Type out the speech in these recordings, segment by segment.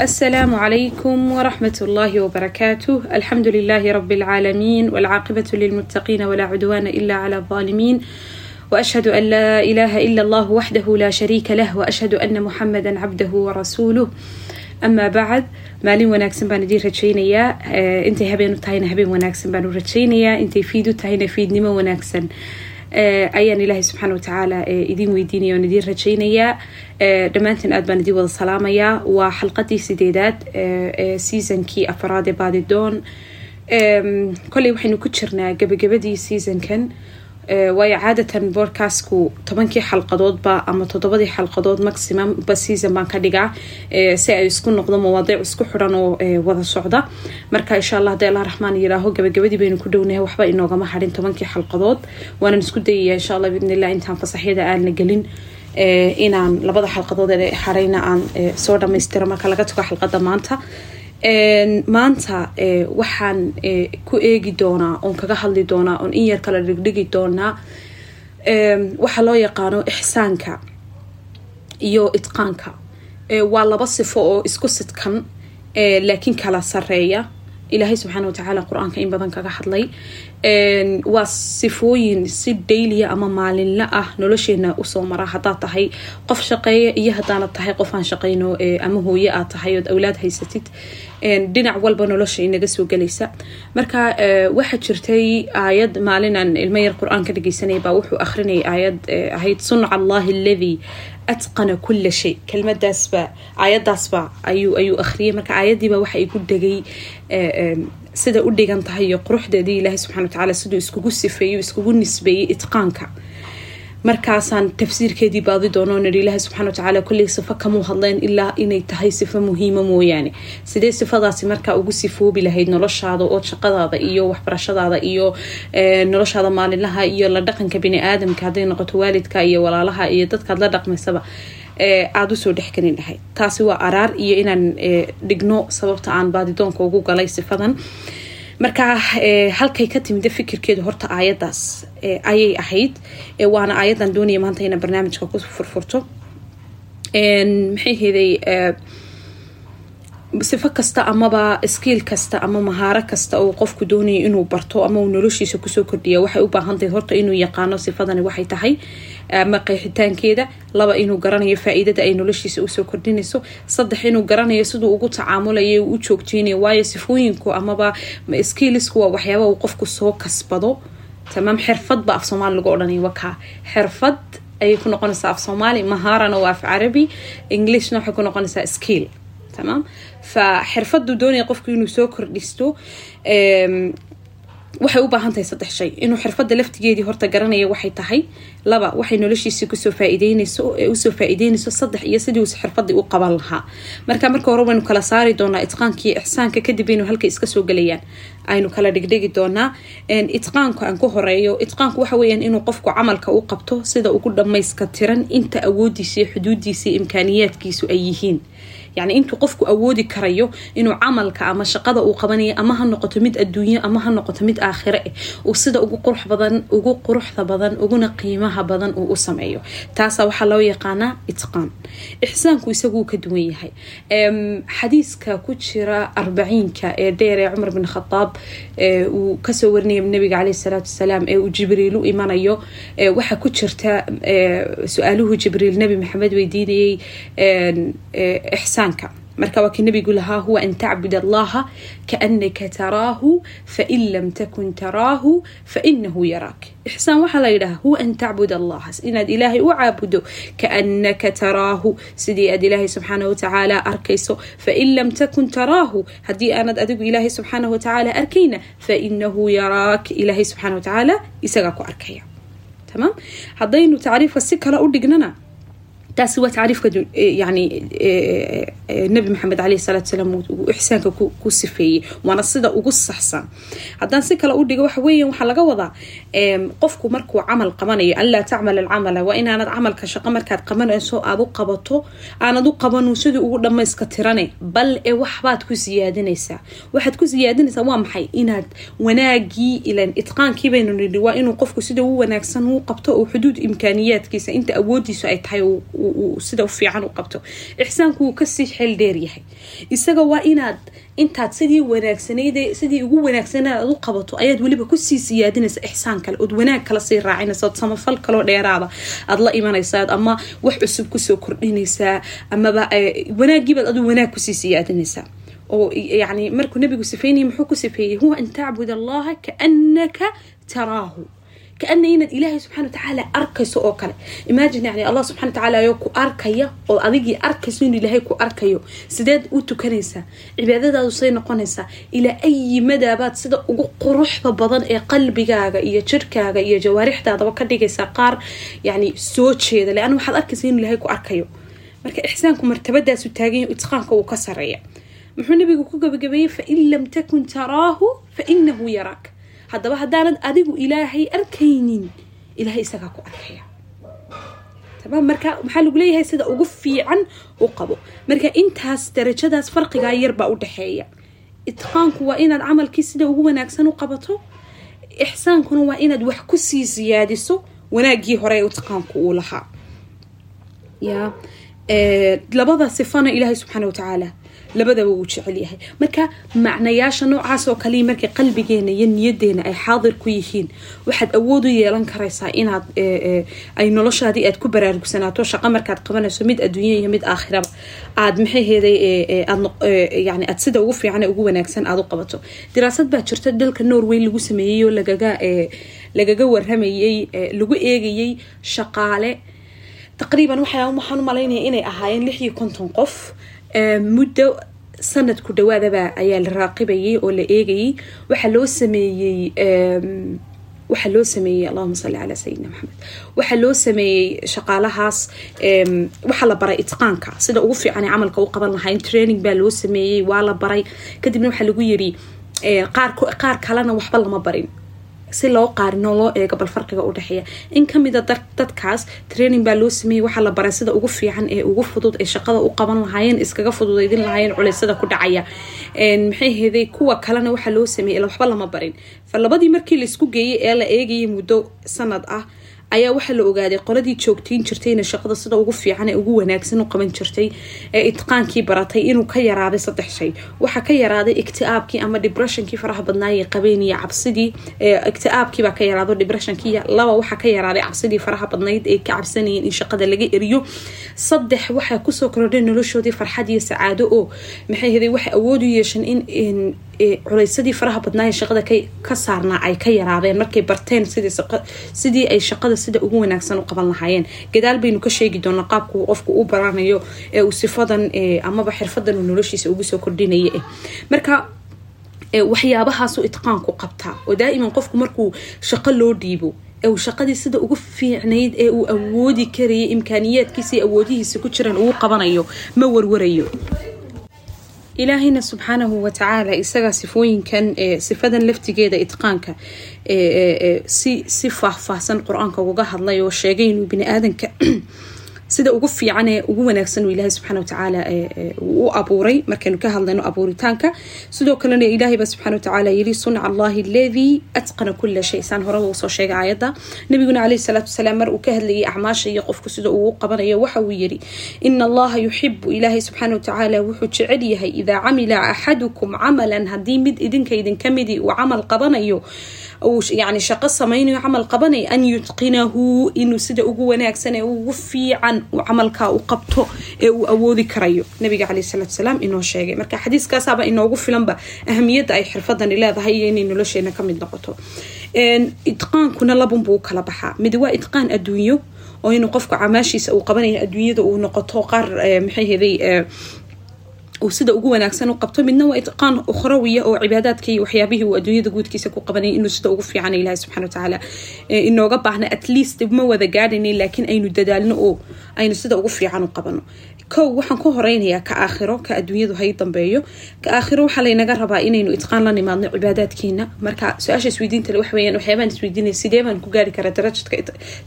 السلام عليكم ورحمة الله وبركاته الحمد لله رب العالمين والعاقبة للمتقين ولا عدوان إلا على الظالمين واشهد ان لا اله الا الله وحده لا شريك له واشهد ان محمدا عبده ورسوله amaa bacad maalin wanaagsan baan idiin rajaynayaa intay habeen u tahayna habeen wanaagsan baan u rajaynayaa intay fiid u tahayna ayaan ilaahay subxaana watacaala idiin weydiinaya oon idiin rajaynayaa. Dhammaantiin aad baan idiin wada salaamayaa. Waa xalqadii sideedaad seasonkii afaraad ee baadidoon kolley waxaynu ku jirnaa gabagabadii seasonkan waayo caadatan boodcastku tobankii xalqadoodba ama toddobadii xalqadood maximum ba season baan ka dhigaa. Si ay isku noqdo mawaadiic isku xiran oo wada socda. Marka insha allah haddii allah raxmaan yiraaho gabagabadii baynu ku dhownahay waxba inoogama harin tobankii xalqadood. Waanan isku dayaya insha allah biidnillah intaan fasaxyada aanna gelin. Inaan labada xalqadood ee aan soo dhamaystiro marka laga tago xalqada maanta maanta waxaan ku eegi doonaa oon kaga hadli doonaa oon in yar kala dhigdhigi doonaa waxa loo yaqaano ixsaanka iyo itqaanka. Waa laba sifo oo isku sidkan laakiin kala sareeya ilaahay subxaana watacaala qur'aanka in badan kaga hadlay. Waa sifooyin si dayliya ama maalinla ah nolosheena u soo mara hadaad tahay qof shaqeeya iyo hadaanad tahay qof aan shaqeyno ama hooye aad tahay ood awlaad haysatid dhinac walba nolosha inaga soo gelaysa marka waxaa jirtay aayad maalinaan ilmo yar qur'aan ka dhageysanaya baa wuxuu akhrinayay aayad ahayd sunca allahi aladii atqana kula shay. Kelmadaasba aayadaasba ayuu akhriyay. Marka aayadiiba waxa igu dhegay sida u dhigan tahay iyo quruxdeedii ilaahay subxana watacaala siduu iskugu sifeeyo iskugu nisbeeyey itqaanka markaasaan tafsiirkeedii baadi doono nidhi ilaahay subxana watacaala kolley sifo kamuu hadleen ilaa inay tahay sifo muhiima mooyaane. Sidee sifadaasi markaa ugu sifoobi lahayd noloshaada oo shaqadaada iyo waxbarashadaada iyo noloshaada maalinlaha iyo la dhaqanka bini aadamka hadday noqoto waalidka iyo walaalaha iyo dadkaad la dhaqmaysaba aada u soo dhexgelin lahayd. Taasi waa araar iyo inaan dhigno sababta aan baadidoonka ugu galay sifadan marka halkay ka timida fikirkeedu horta aayadaas ayay ahayd waana aayadan doonaya maanta inaan barnaamijka ku furfurto. Maxay heeday sifo kasta amaba skiil kasta ama mahaaro kasta oo qofku doonaya inuu barto ama uu noloshiisa ku soo kordhiya waxay u baahantahay horta inuu yaqaano sifadani waxay tahay ama qeexitaankeeda laba inuu garanayo faa-iidada ay noloshiisa u soo kordhinayso. Saddex inuu garanayo siduu ugu tacaamulayo u joogteynayo waayo sifooyinku amaba skiilisku waa waxyaaba uu qofku soo kasbado. Tamaam xirfad ba af soomaali lagu odhanaya wakaa xirfad ayay ku noqonaysaa af soomaali mahaarana waa af carabi englishna waxay ku noqonaysaa skiil tamaam fa xirfadu doonaya qofku inuu soo kordhisto waxay u baahan tahay saddex shay inuu xirfada laftigeedii horta garanaya waxay tahay laba waxay noloshiisii ku soo faa'iideynayso u soo faa'iideynayso saddex iyo sidii uu xirfadii u qaban lahaa marka marka hore waynu kala saari doonaa itqaanka iyo ixsaanka kadib aynu halka iska soo gelayaan aynu kala dhigdhigi doonaa itqaanka aan ku horeeyo itqaanku waxa weeyaan inuu qofku camalka u qabto sida ugu dhamayska tiran inta awoodiisa iyo xuduudiisa iyo imkaaniyaadkiisu ay yihiin yacni intuu qofku awoodi karayo inuu camalka ama shaqada uu qabanayo ama ha noqoto mid adduunyo ama ha noqoto mid aakhire ah uu sida ugu qurux badan ugu quruxda badan uguna qiimaha badan uu u sameeyo. Taasa waxaa loo yaqaanaa itqaan. Ixsaanku isaguu ka duwan yahay. Xadiiska ku jira arbaciinka ee dheer ee cumar bin khadaab uu ka soo warinaya nabiga caleyhi salaatu wasalaam ee uu jibriil u imanayo waxaa ku jirta su'aaluhu jibriil nabi maxamed weydiinayay ixsaanka marka waa kii nabigu lahaa huwa an tacbud allaha kaanaka taraahu fain lam takun taraahu fainahu yaraak. Ixsaan waxaa la yidhaha huwa an tacbud allaha. Inaad ilaahay u caabudo kaanaka taraahu. Sidii aad ilaahay subxaana watacaala arkayso fain lam takun taraahu. Haddii aanad adigu ilaahay subxaana watacaala arkayna fainahu yaraak. Ilaahay subxaana watacaala isagaa ku arkaya. Tamaam haddaynu taasi waa tacriifka yani nabi maxamed caleyhi salaatu salaam uu ixsaanka ku sifeeyey waana sida ugu saxsan haddaan si kale u dhigo waxa weeyan waxaa laga wadaa qofku markuu camal qabanayo an laa tacmal alcamala waa inaanad camalka shaqo markaad qabanayso aad u qabato aanad u qabanu sidii ugu dhamayska tirane bal e waxbaad ku siyaadinaysaa waxaad ku siyaadinaysaa waa maxay inaad wanaagii ilan itqaankii baynu nidhi waa inuu qofku sida u wanaagsan uu qabto oo xuduud sida fiican u qabto. Ixsaanku wuu ka sii xeel dheer yahay. Isaga waa inaad intaad sidii wanaagsanayd sidii ugu wanaagsanaa aad u qabato ayaad weliba ku sii siyaadinaysa ixsaan kale ood wanaag kala sii raacinaysa ood samafal kaloo dheeraada. Aad la imanaysaa ama wax cusub ku soo kordhinaysaa amaba wanaagiibaad adu wanaag ku sii siyaadinaysaa oo yani markuu nabigu sifeynayay muxuu ku sifeeyey huwa an tacbud allaha kaanaka taraahu kaana inaad ilaahay subxana watacaala arkayso oo kale. Imagine yani allah subxana watacaala ayoo ku arkaya oo adigii arkayso inuu ilaahay ku arkayo. Sideed u tukanaysaa cibaadadaadu say noqonaysaa ilaa ayi madaabaad sida ugu quruxda badan ee qalbigaaga iyo jirkaaga iyo jawaarixdaadaba ka dhigaysaa qaar yani soo jeeda. Leanna waxaad arkaysa inuu ilaahay ku arkayo. Marka ixsaanku martabadaasu taaganya itqaanka uu ka sareeya muxuu nabigu ku gabagabeeyey fain lam takun taraahu fainahu yaraak haddaba haddaanad adigu ilaahay arkaynin ilaahay isagaa ku arkaya. Tamaam marka maxaa lagu leeyahay sida ugu fiican u qabo? Marka intaas darajadaas farqigaa yarbaa u dhexeeya itqaanku waa inaad camalkii sida ugu wanaagsan u qabato. Ixsaankuna waa inaad wax ku sii siyaadiso. Wanaaggii hore ee itqaanku uu lahaa ya. Labada sifana ilaahay subxaana watacaala labadaba wuu jecel yahay. Marka macnayaasha noocaas oo kale markay qalbigeena iyo niyadeena ay xaadir ku yihiin waxaad awood u yeelan karaysaa inaad ay noloshaadii aad ku baraarugsanaato shaqo markaad qabanayso mid adduunya iyo mid aakhiraba. Aad maxayheeday yani aad sida ugu fiican ugu wanaagsan aad u qabato. Diraasad baa jirta dalka norway lagu sameeyey oo lagaga lagaga waramayey lagu eegayey shaqaale taqriiban waxaan u malaynaya inay ahaayeen lix iyo konton qof muddo sanad ku dhawaadaba ayaa la raaqibayay oo la eegayay waxaa loo sameeyey waxaa loo sameeyey allahuma salli calaa sayidina maxamed waxaa loo sameeyey shaqaalahaas waxaa la baray itqaanka sida ugu fiican ee camalka u qaban lahayn training baa loo sameeyey waa la baray kadibna waxaa lagu yiri qaar kalena waxba lama barin si loo qaarinoo loo eego bal farqiga udhexeeya in kamida dadkaas training baa loo sameeyey waxaa la baray sida ugu fiican ee ugu fudud ay shaqada u qaban lahaayeen iskaga fududaydin lahaayeen culeysada ku dhacaya. Maxay heeday? Kuwa kalena waxaa loo sameeyey waxba lama barin. Fa labadii markii la isku geeyey ee la eegayay muddo sanad ah ayaa waxaa la ogaaday qoladii joogtayn jirtayna shaqada sida ugu fiican ee ugu wanaagsan u qaban jirtay ee itqaankii baratay inuu ka yaraaday saddex shay. Waxaa ka yaraaday iktiaabkii ama depressionkii faraha badnaayay qabeen iyo cabsidii iktiaabkiibaa ka yaraado depressionkii laba waxaa ka yaraaday cabsidii faraha badnayd ee ka cabsanayeen in shaqada laga eriyo. Saddex waxaa ku soo kordhay noloshoodii farxad iyo sacaado oo maxay haday waxay awood u yeeshan in culeysadii faraha badnaaye shaqada ka saarnaa ay ka yaraadeen markay barteen sidii ay shaqada sida ugu wanaagsan u qaban lahaayeen. Gadaal baynu ka sheegi doonaa qaabku qofku u baranayo ee uu sifadan amaba xirfadan uu noloshiisa ugu soo kordhinaya marka waxyaabahaasu itqaanku qabtaa oo daa'iman qofku markuu shaqo loo dhiibo uu shaqadii sida ugu fiicnayd ee uu awoodi karayay imkaaniyaadkiisa awoodihiisa ku jiran uu qabanayo ma warwarayo ilaahayna subxaanahu watacaala isagaa sifooyinkan sifadan laftigeeda itqaanka si faahfaahsan qur'aanka uga hadlay oo sheegay inuu bini aadanka sida ugu fiican ee ugu wanaagsan ilaahay subxana watacaala u abuuray. Markaynu ka hadlayno abuuritaanka sidoo kalena ilaahayba subxana watacaala yiri sunca allahi aladii atqana kula shay saan horaba u soo sheegay aayadda. Nabiguna caleyhi salaatu wasalaam mar uu ka hadlayay acmaasha iyo qofku sida uu qabanayo waxa uu yiri ina allaha yuxibu ilaahay subxaana watacaala wuxuu jecel yahay idaa camila axadukum camalan haddii mid idinka idinka midi uu camal qabanayo yani shaqo samaynayo camal qabanay an yutqinahu inuu sida ugu wanaagsan ee ugu fiican uu camalkaa u qabto ee uu awoodi karayo nabiga caleyhi salaatu wasalaam inoo sheegay marka xadiiskaasaaba inoogu filanba ahamiyadda ay xirfadani leedahay iyo inay nolosheena ka mid noqoto itqaankuna labunbuu kala baxaa mid waa itqaan adduunyo oo inuu qofku camaashiisa uu qabanayo adduunyada uu noqoto qaar maxay heday uu sida ugu wanaagsan u qabto midna waa itqaan ukhrawiya oo cibaadaadka iyo waxyaabihii uu adduunyada guudkiisa ku qabanayay inuu sida ugu fiican ilahi subxana watacaala inooga baahna at least ma wada gaadhaynay laakiin aynu dadaalno oo aynu sida ugu fiican u qabano kow waxaan ku horeynayaa ka aakhiro ka adduunyadu hay dambeeyo. Ka aakhiro waxaa laynaga rabaa inaynu itqaan la nimaadno cibaadaadkeena marka su'aasha isweydiinta le waxyaabaan isweydiinaya sidee baan ku gaari karaa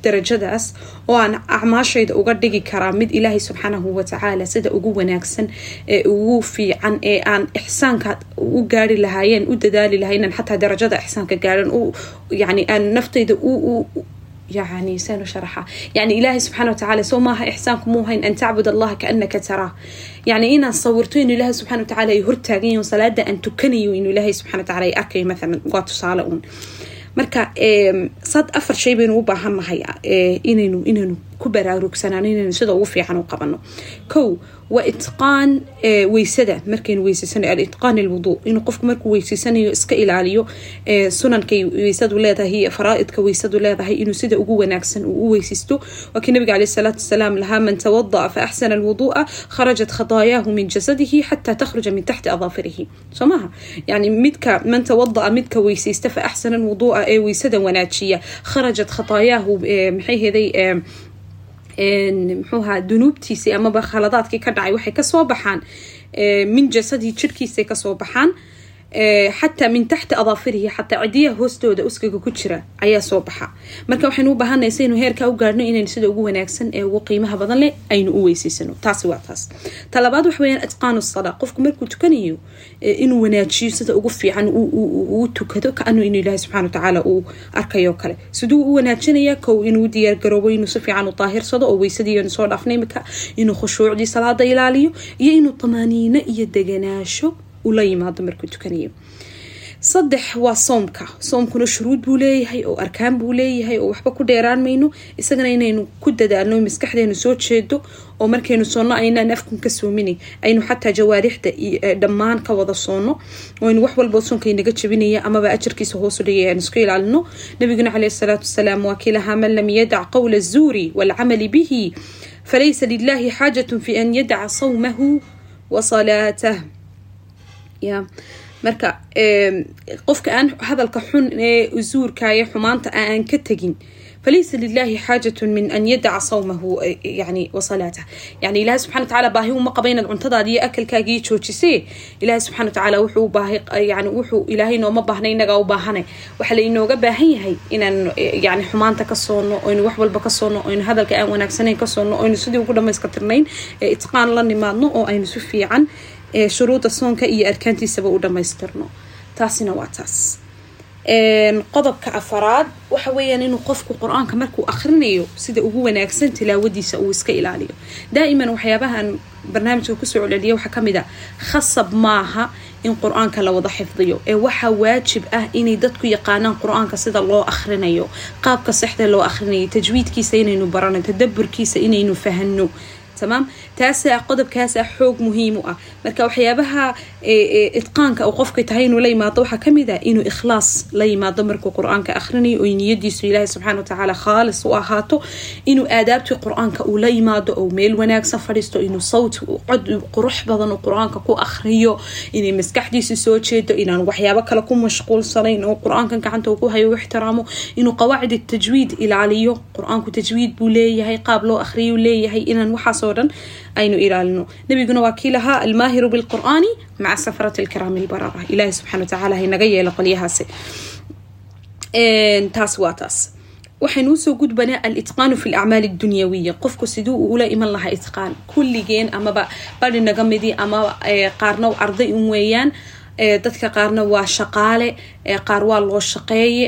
darajadaas? Oo aan acmaashayda uga dhigi karaa mid ilaahay subxaanahu watacaala sida ugu wanaagsan ee ugu fiican ee aan ixsaanka u gaari lahaayeen u dadaali lahaa inaan xataa darajada ixsaanka gaaran yani aan naftayda yani sanu sharaxa yani ilaahay subxana watacaala soo maaha ixsaanku muu hayn an tacbud allaha kaanaka taraa yani inaan sawirto inuu ilaahay subxana watacala ay hortaagayo salaada aan tukanayo inuu ilaahay subxana watacala ay arkayo maalan waa tusaale uun. Marka sad afar shay baynu u baahan nahay eh, inaynu inaynu ku baraarugsanaano inaynu sida ugu fiican u qabano. Kow waa itqaan weysada. Markaynu weyseysanayo alitqaan alwuduu inuu qofku markuu weyseysanayo iska ilaaliyo sunankay weysadu leedahay faraaidka weysadu leedahay inuu sida ugu wanaagsan uu u weysaysto waa nabiga caleyh salaatu wasalaam lahaa man tawada'a fa axsana alwuduu'a kharajat khadaayaahu min jasadihi xataa takhruja min taxti adaafirihi. Soo maha yani midka man tawada'a midka weysaysta fa axsana alwuduu'a ee weysada wanaajiya. Kharajat khadaayaahu maxay heday muxuuha dunuubtiisii amaba khaladaadkii ka dhacay waxay ka soo baxaan min jasadii jirhkiisay ka soo baxaan xataa min taxti adaafirihi xataa cidiyaha hoostooda uskaga ku jira ayaa soo baxa. Marka waxaynu u baahanay saynu heerkaa u gaarhno inaynu sida ugu wanaagsan ee ugu qiimaha badan leh aynu u weysaysano taasi waa taas. Talabaad waxa weyaan itqaanu salaa qofku markuu tukanayo inuu wanaajiyo sida ugu fiican uu tukado kaanu inuu ilaahi subxana watacaala uu arkayo kale. Siduu u wanaajinaya kow inuu diyaargaroobo inuu si fiican u daahirsado oo weysadii soo dhaafnay imika inuu khushuucdii salaada ilaaliyo iyo inuu tamaaniino iyo deganaasho ula yimaado markuu tukanayo. Saddex waa soomka. Soomkuna shuruud buu leeyahay oo arkaan buu leeyahay oo waxba ku dheeraan mayno. Isagana inaynu ku dadaalno maskaxdeenu soo jeedo oo markaynu soonno aynaan afkun ka soominay aynu xataa jawaarixda dhammaan ka wada soonno. Aynu wax walbo soonka inaga jabinaya amaba ajarkiisa hoosu dhigaya aan isku ilaalino. Nabiguna caleyhi salaatu wasalaam waa lahaa man lam yadac qowla azuuri waalcamali bihi. Falaysa lilahi xaajatun fi an yadaca sawmahu wa salaatah ya. Marka qofka aan hadalka xun ee usuurkaya xumaanta aan ka tegin falaysa lilahi xaajatun min an yadaca sawmahu yani wasalaatah yani ilahi subxana watacaala baahi uma qaba inaad cuntadaadi iyo akalkaagii joojisee. Ilahi subxana watacaala wuxuu baahi yani wuxuu ilaahay nooma baahna inagaa u baahanay. Waxaa la inooga baahan yahay inaan yani xumaanta ka soono oynu wax walba ka soono oynu hadalka aan wanaagsanayn ka soono oynu sidii ugu dhamayska tirnayn ee itqaan la nimaadno oo aynu si fiican shuruuda soonka iyo arkaantiisaba u dhamaystirno taasina waa taas. Qodobka afaraad waxa weeyaan inuu qofku qur'aanka markuu akhrinayo sida ugu wanaagsan tilaawadiisa uu iska ilaaliyo. Daa'iman waxyaabahan barnaamijka ku soo celceliya waxaa ka mid a khasab maaha in qur'aanka la wada xifdiyo. Ee waxaa waajib ah inay dadku yaqaanaan qur'aanka sida loo akhrinayo qaabka sexda loo akhrinayo tajwiidkiisa inaynu barano tadaburkiisa inaynu fahano tamaam taasaa qodobkaasaa xoog muhiim u ah. Marka waxyaabaha itqaanka uu qofka tahay inuu la yimaado waxaa ka mid ah inuu ikhlaas la yimaado markuu qur'aanka akhrinayo oo niyadiisu ilaahi subxana watacaala khaalis u ahaato inuu aadaabtii qur'aanka uu la yimaado oo meel wanaagsan fadhiisto inuu sawt cod qurux badan uu qur'aanka ku akhriyo inay maskaxdiisu soo jeedo inaan waxyaabo kale ku mashquulsanayn oo qur'aankan gacanta uu ku hayo ixtiraamo inuu qawaacid tajwiid ilaaliyo qur'aanku tajwiid buu leeyahay qaab loo akhriyu leeyahay inaan waxaas dhan aynu ilaalino nabiguna waa kii lahaa almaahiru bilqur'aani maca safarati alkiraami albarara ilaahi subxana watacaala haynaga yeelo qolyahaasi taas waa taas waxaynu u soo gudbanaa alitqaanu fi lacmaali adunyawiya qofku siduu ula iman lahaa itqaan kulligeen amaba bari naga midi ama qaarna arday un weeyaan dadka qaarna waa shaqaale qaar waa loo shaqeeye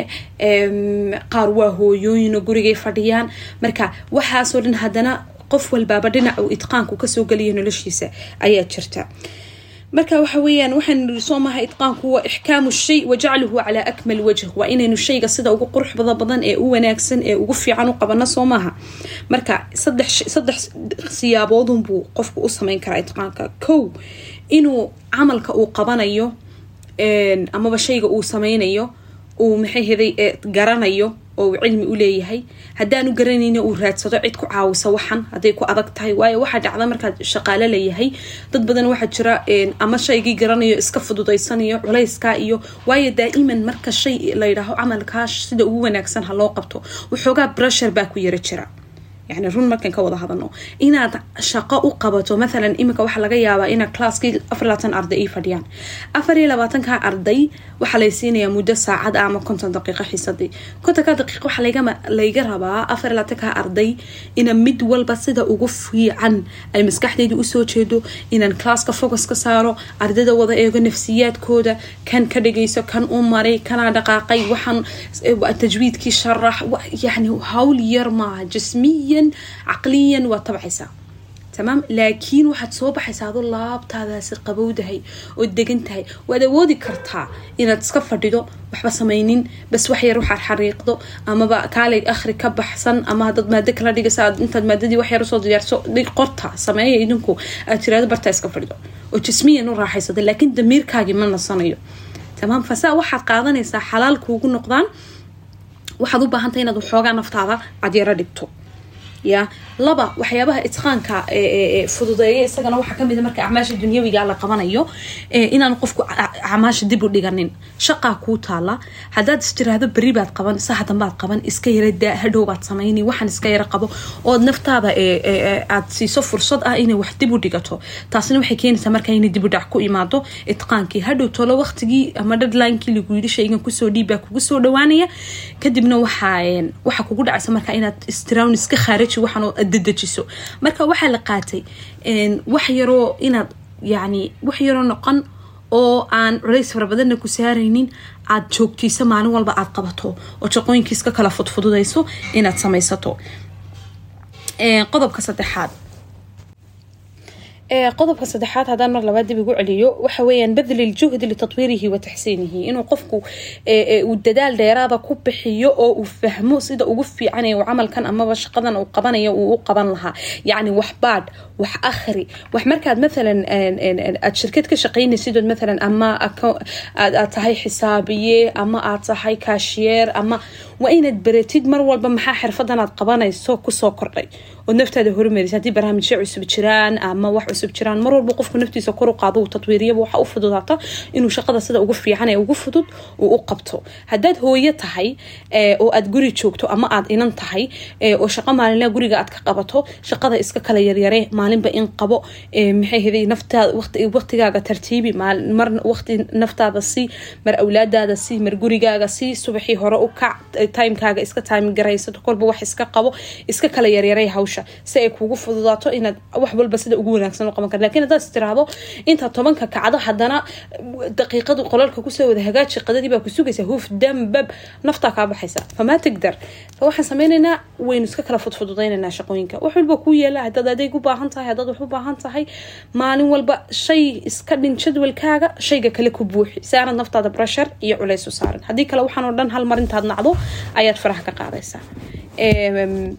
qaar waa hooyooyino gurigay fadhiyaan marka waxaasoo dhan haddana qof walbaaba dhinac uu itqaanku ka soo geliya noloshiisa ayaa jirta. Marka waxa weeyaan waxaan niri soo maha itqaanku waa ixkaamu shay wa jacluhu calaa akmal wajh. Waa inaynu shayga sida ugu qurux bada badan ee u wanaagsan ee ugu fiican u qabano soo maaha. Marka saddex saddex siyaaboodun buu qofku u sameyn karaa itqaanka. Kow inuu camalka uu qabanayo amaba shayga uu sameynayo uu maxay heday garanayo oo cilmi u leeyahay. Haddaanu garanayna uu raadsado cid ku caawisa waxan hadday ku adag tahay. Waayo waxaa dhacda markaad shaqaale layahay dad badan waxaa jira ama shaygii garanayo iska fududaysanayo culayskaa iyo waayo daa'iman marka shay layidhaaho camalkaa sida ugu wanaagsan ha loo qabto. Waxoogaa brushur baa ku yara jira yani run markan ka wada hadano inaad shaqo u qabato mathalan iminka waxaa laga yaabaa ina classkii afar labaatan arday ay fadhiyaan afar iyo labaatanka arday waxaa lay muddo saacad ama konton daqiiqo xiisadii kontonka daqiiqo waxaa layga rabaa afar iyo labaatanka arday ina mid walba sida ugu fiican ay maskaxdeyda u soo jeedo inaan classka focus ka saaro ardayda wada eego nafsiyaadkooda kan ka dhageyso kan u maray kanaa dhaqaaqay waxaan tajwiidkii sharax yani hawl yar maaha jismiyan caqliyan waa tabcaysaa tamaam laakiin waxaad soo baxaysaa adoo laabtaadaasi qabowdahay oo degan tahay waad awoodi kartaa inaad iska fadhido waxba samaynin bas wax yar waxaad xariiqdo amaba kaalay akhri ka baxsan ama hadaad maado kala dhigaysa intaad maadadii wax yar u soo diyaarso qorta sameeya idinku aad tiraado bartaa iska fadhido. Oo jismiyan u raaxaysada laakiin damiirkaagii ma nasanayo. Tamaam fasaa waxaad qaadanaysaa xalaal kuugu noqdaan waxaad u baahantay inaad waxoogaa naftaada cadyaro dhigto ya laba waxyaabaha itqaanka fududeeya isagana waxaa ka mid marka acmaasha dunyawiga la qabanayo inaan qofku acmaasha dib u dhiganin. Shaqaa kuu taala. Hadaad istiraahdo beri baad qaban saxa dambaad qaban iska yara daa hadhow baad samayni waxaan iska yara qabo. Ood naftaada aad siiso fursad ah inay wax dib u dhigato. Taasna waxay keenaysaa marka inay dib u dhac ku imaado itqaankii. Hadhow tolo waqtigii ama deadlinekii lagu yidhi shaygan ku soo dhiib baa kugu soo dhawaanaya kadibna waxaa kugu dhacaysa marka inaad istirawn iska khaariji waxaan dedejiso marka waxaa la qaatay wax yaroo inaad yani wax yaroo noqon oo aan culays fara badanna ku saaraynin aad joogtiisa maalin walba aad qabato oo shaqooyinkii iska kala fudfududayso inaad samaysato. Qodobka saddexaad qodobka saddexaad haddaan mar labaad dib igu celiyo waxa weeyaan badli ljuhdi litatwiirihi wa taxsiinihi. Inuu qofku uu dadaal dheeraada ku bixiyo oo uu fahmo sida ugu fiicanaya uu camalkan amaba shaqadan uu qabanayo uu u qaban lahaa. Yacni wax baadh wax akhri. Wax markaad mathalan aad shirkad ka shaqaynaysidood mathalan ama aad tahay xisaabiye ama aad tahay kaashiyeer ama waa inaad baratid mar walba maxaa xirfadan aad qabanayso ku soo kordhay? Oo naftaada horumarisa haddii barnaamijyo cusub jiraan ama wax cusub jiraan mar walba qofku naftiisa kor u qaado tatwiiriyaba waxa u fududaata inuu shaqada sida ugu fiican ee ugu fudud uu u qabto. Haddaad hooyo tahay oo aad guri joogto ama aad inan tahay oo shaqo maalinlaa guriga aad ka qabato shaqada iska kala yaryare maalinba in qabo maxay heday naftaada tartiibi mar naftaada si mar awlaadaada si mar gurigaaga si subaxii hore u kac timekaaga iska time garaysato kolba wax iska qabo iska kala yaryaray hawsha si ay kuugu fududaato inaad wax walba sida ugu wanaagsan u qaban kar laakiin haddaad istiraahdo intaad tobanka kacdo haddana daqiiqadu qolalka ku soo wada hagaaj shaqadadii baa ku sugaysa huf dambab naftaa kaa baxaysa. Famaa tagdar waxaan sameynaynaa waynu iska kala fudfududaynanaa shaqooyinka. Wax walba kuu yeela haddaad adeeg u baahan tahay haddaad wax u baahan tahay maalin walba shay iska dhin jadwalkaaga shayga kale ku buuxi. Si aanad naftaada breshar iyo culays u saarin. Haddii kale waxaan oo dhan hal mar intaad nacdo ayaad faraha ka qaadaysaa.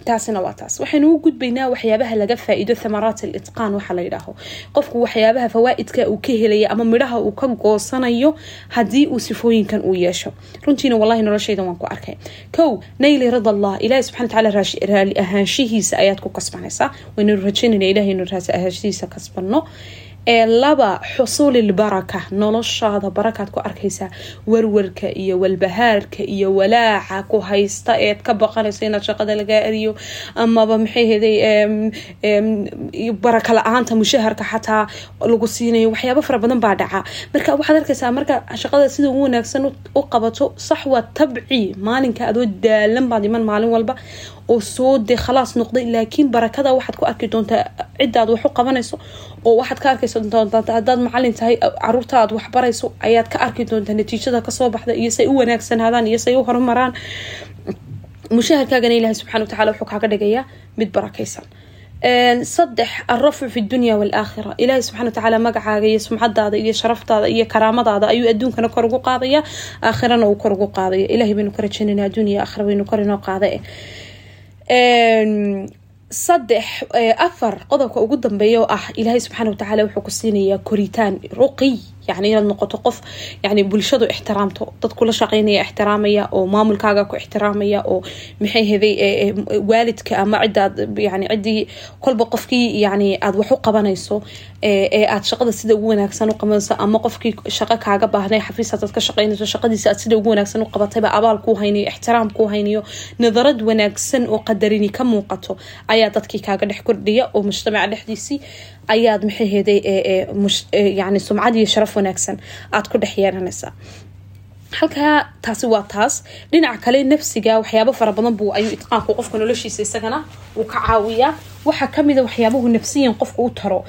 Taasina waa taas. Waxaynu u gudbaynaa waxyaabaha laga faa-iido thamaraat alitqaan waxa la yidhaaho. Qofku waxyaabaha fawaa-idka uu ka helaya ama midhaha uu ka goosanayo haddii uu sifooyinkan uu yeesho. Runtiina wallahi noloshaydan waan ku arkay. Kow nayli rida allah ilahi subxana watacaala raali ahaanshihiisa ayaad ku kasbanaysaa. Waynanu rajaynayna ilahay inu raasi ahaanshihiisa kasbanno ee laba xusuulilbaraka noloshaada barakaad ku arkaysaa warwarka iyo walbahaarka iyo walaaca ku haysta eed ka baqanayso inaad shaqada lagaa eriyo amaba maxay heday baraka la'aanta mushaharka xataa lagu siinayo waxyaabo fara badan baa dhaca. Marka waxaad arkaysaa marka shaqada sida ugu wanaagsan u qabato sax waa tabci maalinka adoo daalan baad iman maalin walba oo soo khalaas noqday laakiin barakada waxaad ku arki doontaa cidaad wax u qabanayso oo waxaad ka arkaysa doontaa haddaad macalin tahay carruurta aad waxbarayso ayaad ka arki doontaa natiijada ka soo baxda iyo say u wanaagsanaadaan iyo say u horumaraan. Mushaharkaagana ilaahay subxana watacala wuxuu kaaga dhigayaa mid barakaysan. Saddex alrafcu fi dunya walaakhira ilaahay subxana watacaala magacaaga iyo sumcadaada iyo sharaftaada iyo karaamadaada ayuu adduunkana kor ugu qaadaya aakhirana uu kor ugu qaadaya ilahay baynu ka rajaynayna adduunya aakhira baynu kor inoo qaada saddex afar qodobka ugu dambeeya oo ah ilaahay subxaana watacaala wuxuu ku siinayaa koritaan ruqiy yani inaad noqoto qof yani bulshadu ixtiraamto dad kula shaqeynaya ixtiraamaya oo maamulkaaga ku ixtiraamaya oo maxay heday waalidka ama cidaad yani ciddii kolba qofkii yani aad wax u qabanayso ee aad shaqada sida ugu wanaagsan u qabanayso ama qofkii shaqo kaaga baahnay xafiis hadaad ka shaqeynayso shaqadiisa aad sida ugu wanaagsan u qabatayba abaal kuu haynayo ixtiraam kuu haynayo nadarad wanaagsan oo qadarini ka muuqato ayaa dadkii kaaga dhex kordhiya oo mujtamaca dhexdiisii ayaad maxay heday yani sumcad iyo sharaf wanaagsan aad ku dhex yeelanaysaa halkaa taasi waa taas. Dhinaca kale nafsiga waxyaabo fara badan buu ayuu itqaanku qofka noloshiisa isagana uu ka caawiyaa. Waxaa kamida waxyaabahu nafsiyan qofka u taro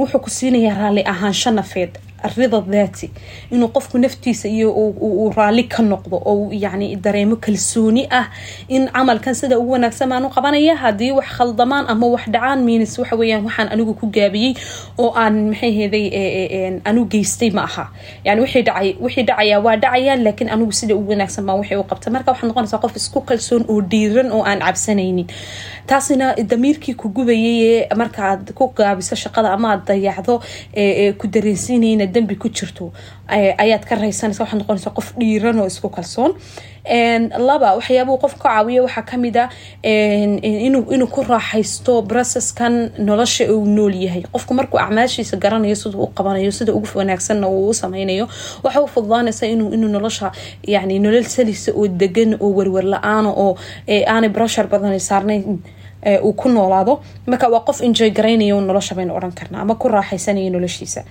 wuxuu ku siinayaa raalli ahaansho nafeed rida daati inuu qofku naftiisa iyo uu raalli ka noqdo oo yani dareemo kalsooni ah in camalkan sida ugu wanaagsan baan u qabanaya. Haddii wax khaldamaan ama wax dhacaan miinis waxa weyaan waxaan anigu ku gaabiyey oo aan maxay heday anu geystay ma aha. Yani wixii dhacay wixii dhacayaa waa dhacayaan laakiin anigu sida ugu wanaagsan baan waxay u qabta marka waxaad noqonaysaa qof isku kalsoon oo dhiiran oo aan cabsanaynin. Taasina damiirkii ku gubayay markaaad ku gaabiso shaqada dambi ku jirto ayaad ka raysanaysa waxaad noqonaysaa qof dhiiran oo isku kalsoon. Laba waxyaabuu qof ka caawiya waxaa ka mid a inuu ku raaxaysto processkan nolosha uu nool yahay. Qofku markuu acmaashiisa garanayo siduu u qabanayo sida ugu wanaagsanna uu u sameynayo waxa u fududaanaysa inuu nolosha yani nolol salisa oo degan oo werwer la'aana oo aanay brushar badan saarnayn uu ku noolaado. Marka waa qof enjoy garaynayo nolosha baynu odhan karnaa ama ku raaxaysanaya noloshiisa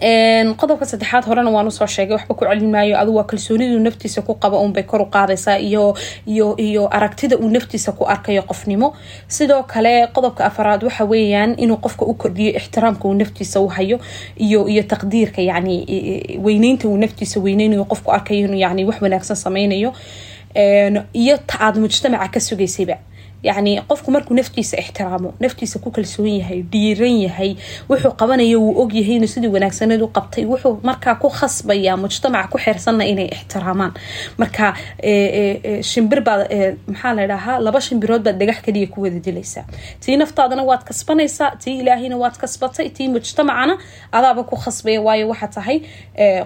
qodobka saddexaad horena waan u soo sheegay waxba ku celin maayo. Adu waa kalsoonidu naftiisa ku qaba unbay kor u qaadaysaa iyo iyo iyo aragtida uu naftiisa ku arkayo qofnimo. Sidoo kale qodobka afaraad waxa weeyaan inuu qofka u kordhiyo ixtiraamka uu naftiisa u hayo iyo iyo taqdiirka yani weyneynta uu naftiisa weyneynayo qofku arkayo inuu yani wax wanaagsan sameynayo iyo ta aad mujtamaca ka sugaysayba yacni qofku markuu naftiisa ixtiraamo naftiisa ku kalsoon yahay dhiiran yahay wuxuu qabanaya wuu ogyahay inuu sidii wanaagsaneed u qabtay wuxuu markaa ku khasbaya mujtamaca ku xeersanna inay ixtiraamaan. Marka shimbir baad maxaa la dhahaa laba shimbirood baad dhagax kaliya ku wada dilaysaa tii naftaadana waad kasbanaysaa tii ilaahayna waad kasbatay tii mujtamacana adaaba ku khasbaya. Waayo waxaa tahay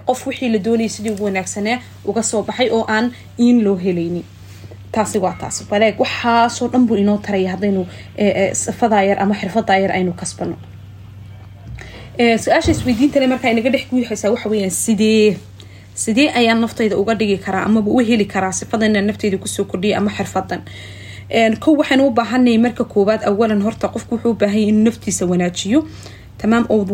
qof wixii la doonayay sidii ugu wanaagsanee uga soo baxay oo aan iin loo helaynin taasi waa taas baleeg waxaasoo dhan buu inoo taraya haddaynu sifadaa yar ama xirfadaa yar aynu kasbano. Su'aasha isweydiintale markaa inaga dhex guuxaysaa waxa weyaan sidee sidee ayaan naftayda uga dhigi karaa amaba u heli karaa sifadan inaan naftayda ku soo kordhiya ama xirfadan kow waxaynu u baahanay marka koowaad awalan horta qofku wuxuu u baahanya inuu naftiisa wanaajiyo tamaam oo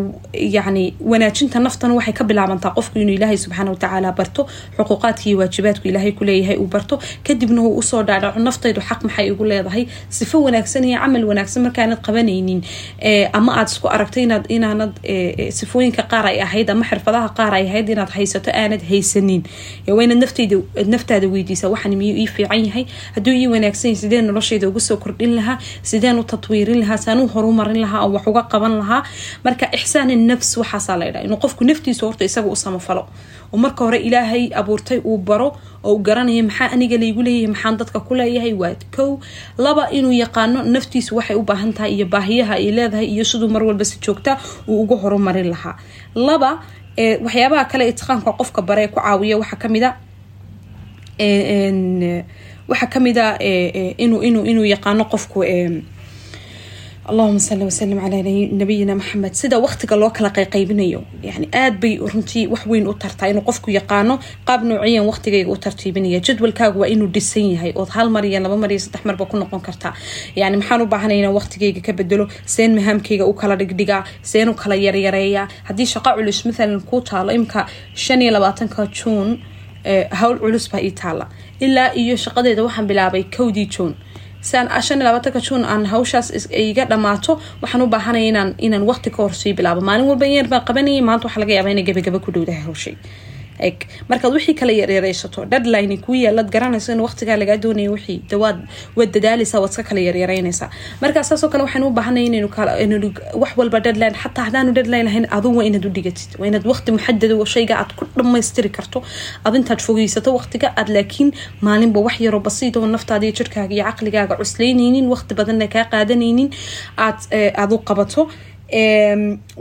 yani wanaajinta naftana waxay ka bilaabantaa qofku inuu ilaahay subxaana watacaala barto xuquuqaadka iyo waajibaadku ilaahay kuleeyahay uu barto kadibna uu u soo dhaadhaco naftaydu xaq maxay igu leedahay sifo wanaagsan iyo camal wanaagsan markaanad qabanaynin ama aad isku aragto inaanad sifooyinka qaar ay ahayd ama xirfadaha qaar ay ahayd inaad haysato aanad haysanin naftayda naftaada weydiisa waxan miyuu ii fiican yahay hadduu ii wanaagsan yahay sideen noloshayda uga soo kordhin lahaa sideen u tatwiirin lahaa saan u horumarin lahaa oo wax uga qaban lahaa marka ixsaan nafs waxaasaa la ydhaha inuu qofku naftiisa horta isaga u samafalo. Oo marka hore ilaahay abuurtay uu baro oo u garanaya maxaa aniga laygu leeyahay maxaan dadka ku leeyahay waa kow. Laba inuu yaqaano naftiisu waxay u baahan tahay iyo baahiyaha ay leedahay iyo siduu mar walba si joogta uu uga horumarin lahaa. Laba waxyaabaha kale itqaanka qofka bare ku caawiya waxaa ka mid a waxaa ka mid a inuu inuu inuu yaqaano qofku allahuma sali wasalim calaa nabiyina maxamed sida waqtiga loo kala qayqaybinayo yani aad bay runtii wax weyn u tartaa inuu qofku yaqaano qaab noociyan waqtigayga u tartiibinaya. Jadwalkaagu waa inuu dhisan yahay ood hal mar iyo laba mar iyo saddex marba ku noqon kartaa yani maxaan u baahanaya inaan waqtigayga ka bedelo seen mahaamkayga u kala dhigdhigaa seen u kala yaryareeyaa haddii shaqo culus maalan kuu taalo imka shan iyo labaatanka juun hawl culus baa ii taala ilaa iyo shaqadeeda waxaan bilaabay kowdii juun shan iyo labaatanka juun aan hawshaas iga dhamaato waxaan u baahanaya inaan waqti ka hor sii bilaabo. Maalin walba yar baan qabanayay maanta waxaa laga yaabaa inay gabagaba ku dhowdahay hawshay eg. Markaad wixii kala yaryareysato deadline kuu yeelad garanayso in waqtigaa lagaa doonaya wixii dawaad waad dadaaleysaa waad iska kala yaryareynaysaa markaa saasoo kale waxaan u baahanay inaynu wax walba deadline xataa hadaanu deadline lahayn aduu waa inaad u dhigatid. Waa inaad waqti muxadada shayga aad ku dhammaystiri karto. Aad intaad fogeysato waqtiga aad laakiin maalinba wax yaroo basiid oo naftaada iyo jirkaaga iyo caqligaaga cuslaynaynin waqti badanna kaa qaadanaynin aad aad u qabato.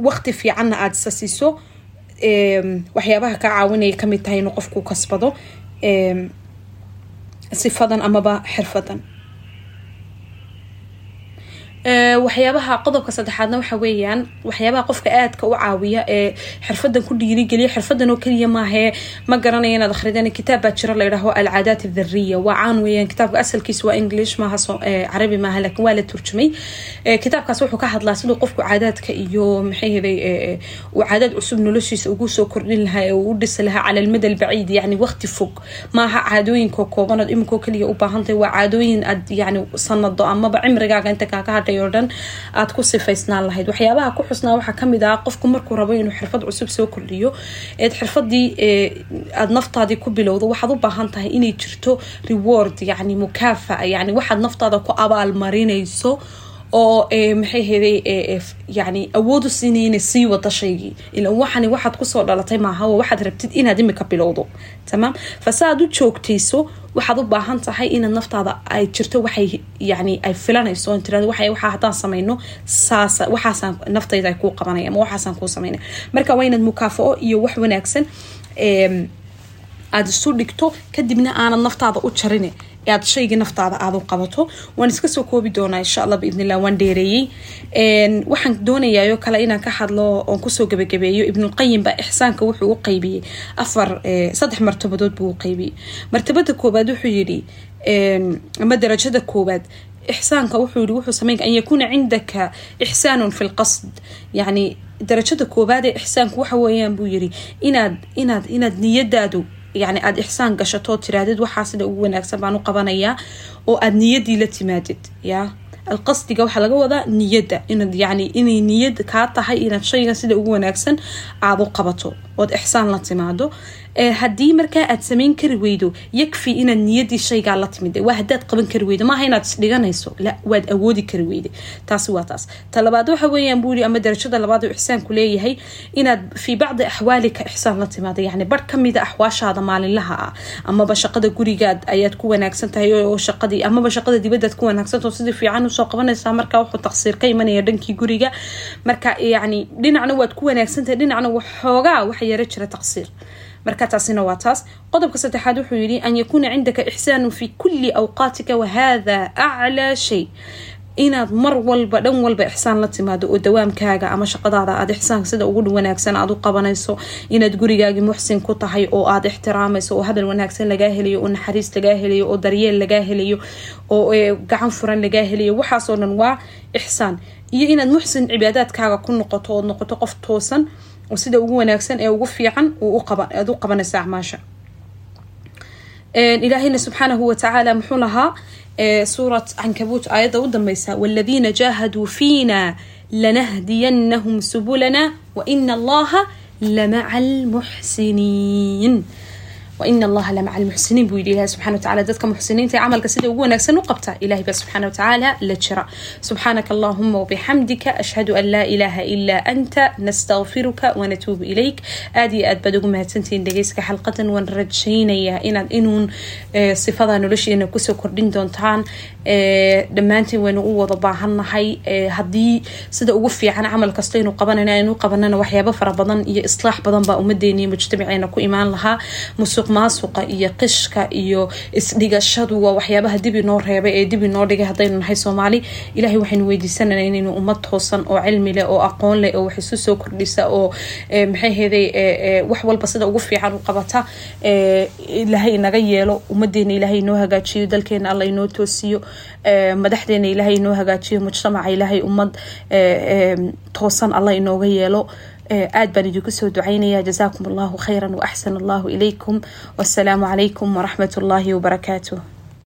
Waqti fiicanna aad isa waxyaabaha ka caawinaya ka mid tahay inuu qofku kasbado sifadan amaba xirfadan waxyaabaha qodobka saddexaadna waxa weeyaan waxyaabaha qofka aadka u caawiya ee xirfadan ku dhiirigeliya xirfadan oo keliya maahee ma garanaya inaad akhrideen kitaab baa jira la yidhaaho alcaadaat aldariya waa caan weeyaan kitaabka asalkiisa waa english maaha carabi maaha laakiin waa la turjumay. Kitaabkaas wuxuu ka hadlaa siduu qofku caadaadka iyo maxay heday uu caadaad cusub noloshiisa ugu soo kordhin lahaa ee u dhisi lahaa cala almada albaciid yani waqti fog. Maaha caadooyinka koobanood iminkoo keliya u baahantahay waa caadooyin aad yani sanado amaba cimrigaaga inta kaaga hadhay oo dhan aad ku sifaysnaan lahayd. Waxyaabaha ku xusnaa waxaa ka mid ah qofku markuu rabo inuu xirfad cusub soo kordhiyo eed xirfadii aad naftaadii ku bilowdo waxaad u baahan tahay inay jirto reward yani mukaafa'a yani waxaad naftaada ku abaalmarinayso oo maxay heday yani awood u siinaya inay sii wada shaygii. Ila waxani waxaad ku soo dhalatay maaha waxaad rabtid inaad imika bilowdo. Tamaam fasaaad u joogtayso waxaad u baahan tahay inaad naftaada ay jirto waxay yani ay filanayso waxa waxaa haddaan samayno saas waxaasaan naftayda ay kuu qabanaya ama waxaasaan kuu samaynaya marka waa inaad mukaafao iyo wax wanaagsan aada isu dhigto kadibna aanad naftaada u jarin aad shaygii naftaada aada u qabato. Waan iska soo koobi doonaa insha allah biidnillah waan dheereeyey. Waxaan doonayaayoo kale inaan ka hadlo oon ku soo gabagabeeyo ibnulqayim baa ixsaanka wuxuu u qaybiyey. Afar saddex martabadood buu u qaybiyey. Martabada koobaad wuxuu yidhi ama darajada koobaad ixsaanka wuxuu yidhi wuxuu sameyn an yakuuna cindaka ixsaanun fi lqasd yani darajada koobaad ee ixsaanku waxa weeyaan buu yidhi inaad inaad inaad niyadaadu yani aada ixsaan gashatoo tiraadid waxaa sida ugu wanaagsan baan u qabanayaa oo aada niyadii la timaadid ya? Alqasdiga waxaa laga wadaa niyadda inaad yani inay niyad kaa tahay inaad shaygan sida ugu wanaagsan aada u qabato ood ixsaan la timaado haddii markaa aad samayn kari weydo yakfi inaad niyadii shaygaa la timid. Waa hadaad qaban kari weydo. Maaha inaad isdhiganayso. Waad awoodi kari weyde. Taasi waa taas. Talabaad waxa weeyaan buu yiri ama darajada labaad oo ixsaanku leeyahay inaad fii bacdi axwaalika ixsaan la timaado. Yani bar kamida axwaashaada maalinlaha ah. Amaba shaqada gurigaad ayaad ku wanaagsan tahay oo shaqadii amaba shaqada dibadaad ku wanaagsantaho sidii fiican u soo qabanaysaa marka wuxuu taqsiir ka imanaya dhankii guriga. Marka yani dhinacna waad ku wanaagsantahay dhinacna waxoogaa waxa yaro jira taqsiir marka taasina waa taas qodobka saddexaad wuxuu yidhi an yakuuna cindaka ixsaanu fi kulli awqaatika wahada aclaa shay. Inaad mar walba dhan walba ixsaan la timaado oo dawaamkaaga ama shaqadaada aad ixsaanka sida ugu wanaagsan aad u qabanayso inaad gurigaagii muxsin ku tahay oo aad ixtiraamayso oo hadal wanaagsan lagaa helayo oo naxariis lagaa helayo oo daryeel lagaa helayo oo gacan furan lagaa helayo waxaasoo dhan waa ixsaan. Iyo inaad muxsin cibaadaadkaaga ku noqoto ood noqoto qof toosan oo sida ugu wanaagsan ee ugu fiican aad u qabanaysa acmaasha ilaahayna subxaanahu watacaala muxuu lahaa suurat cankabuut aayadda u dambeysa waaladiina jaahaduu fiina lanahdiyanahum subulana waina allaha lamaca almuxsiniin waina allaha lamaca almuxsiniin buu yidhi ilahi subxana wataala dadka muxsiniinta ee camalka sida ugu wanaagsan u qabta ilahay baa subxana watacaala la jira subxaanaka allahuma wabixamdika ashhadu an laa ilaaha ilaa anta nastaqfiruka wanatuubu ilayk aada iyo aad baad ugu mahadsantihiin dhegeyska xalqadan waan rajaynayaa inaad inuun sifada nolosheena ku soo kordhin doontaan dhammaantiin waynu u wada baahannahay haddii sida ugu fiican camal kasta aynu qabanayna aynu qabanana waxyaabo fara badan iyo islaax badan baa ummadeena iyo mujtamaceena ku imaan lahaa musuq maasuqa iyo qishka iyo isdhigashadu waa waxyaabaha dib inoo reebay ee dib inoo dhigay haddaynu nahay soomaali. Ilahay waxaynu weydiisanana inaynu ummad toosan oo cilmi leh oo aqoon leh oo wax isu soo kordhisa oo maxay heeday wax walba sida ugu fiican u qabata. Ilaahay inaga yeelo ummadeena ilaahay inoo hagaajiyo dalkeena alla inoo toosiyo madaxdeena ilaahay inoo hagaajiyo mujtamaca ilaahay ummad toosan alla inooga yeelo aad baan idinku soo ducaynaya jazaakum allahu khayra waaxsan allahu ilaykum wasalaamu calaykum waraxmat ullaahi wabarakaatuh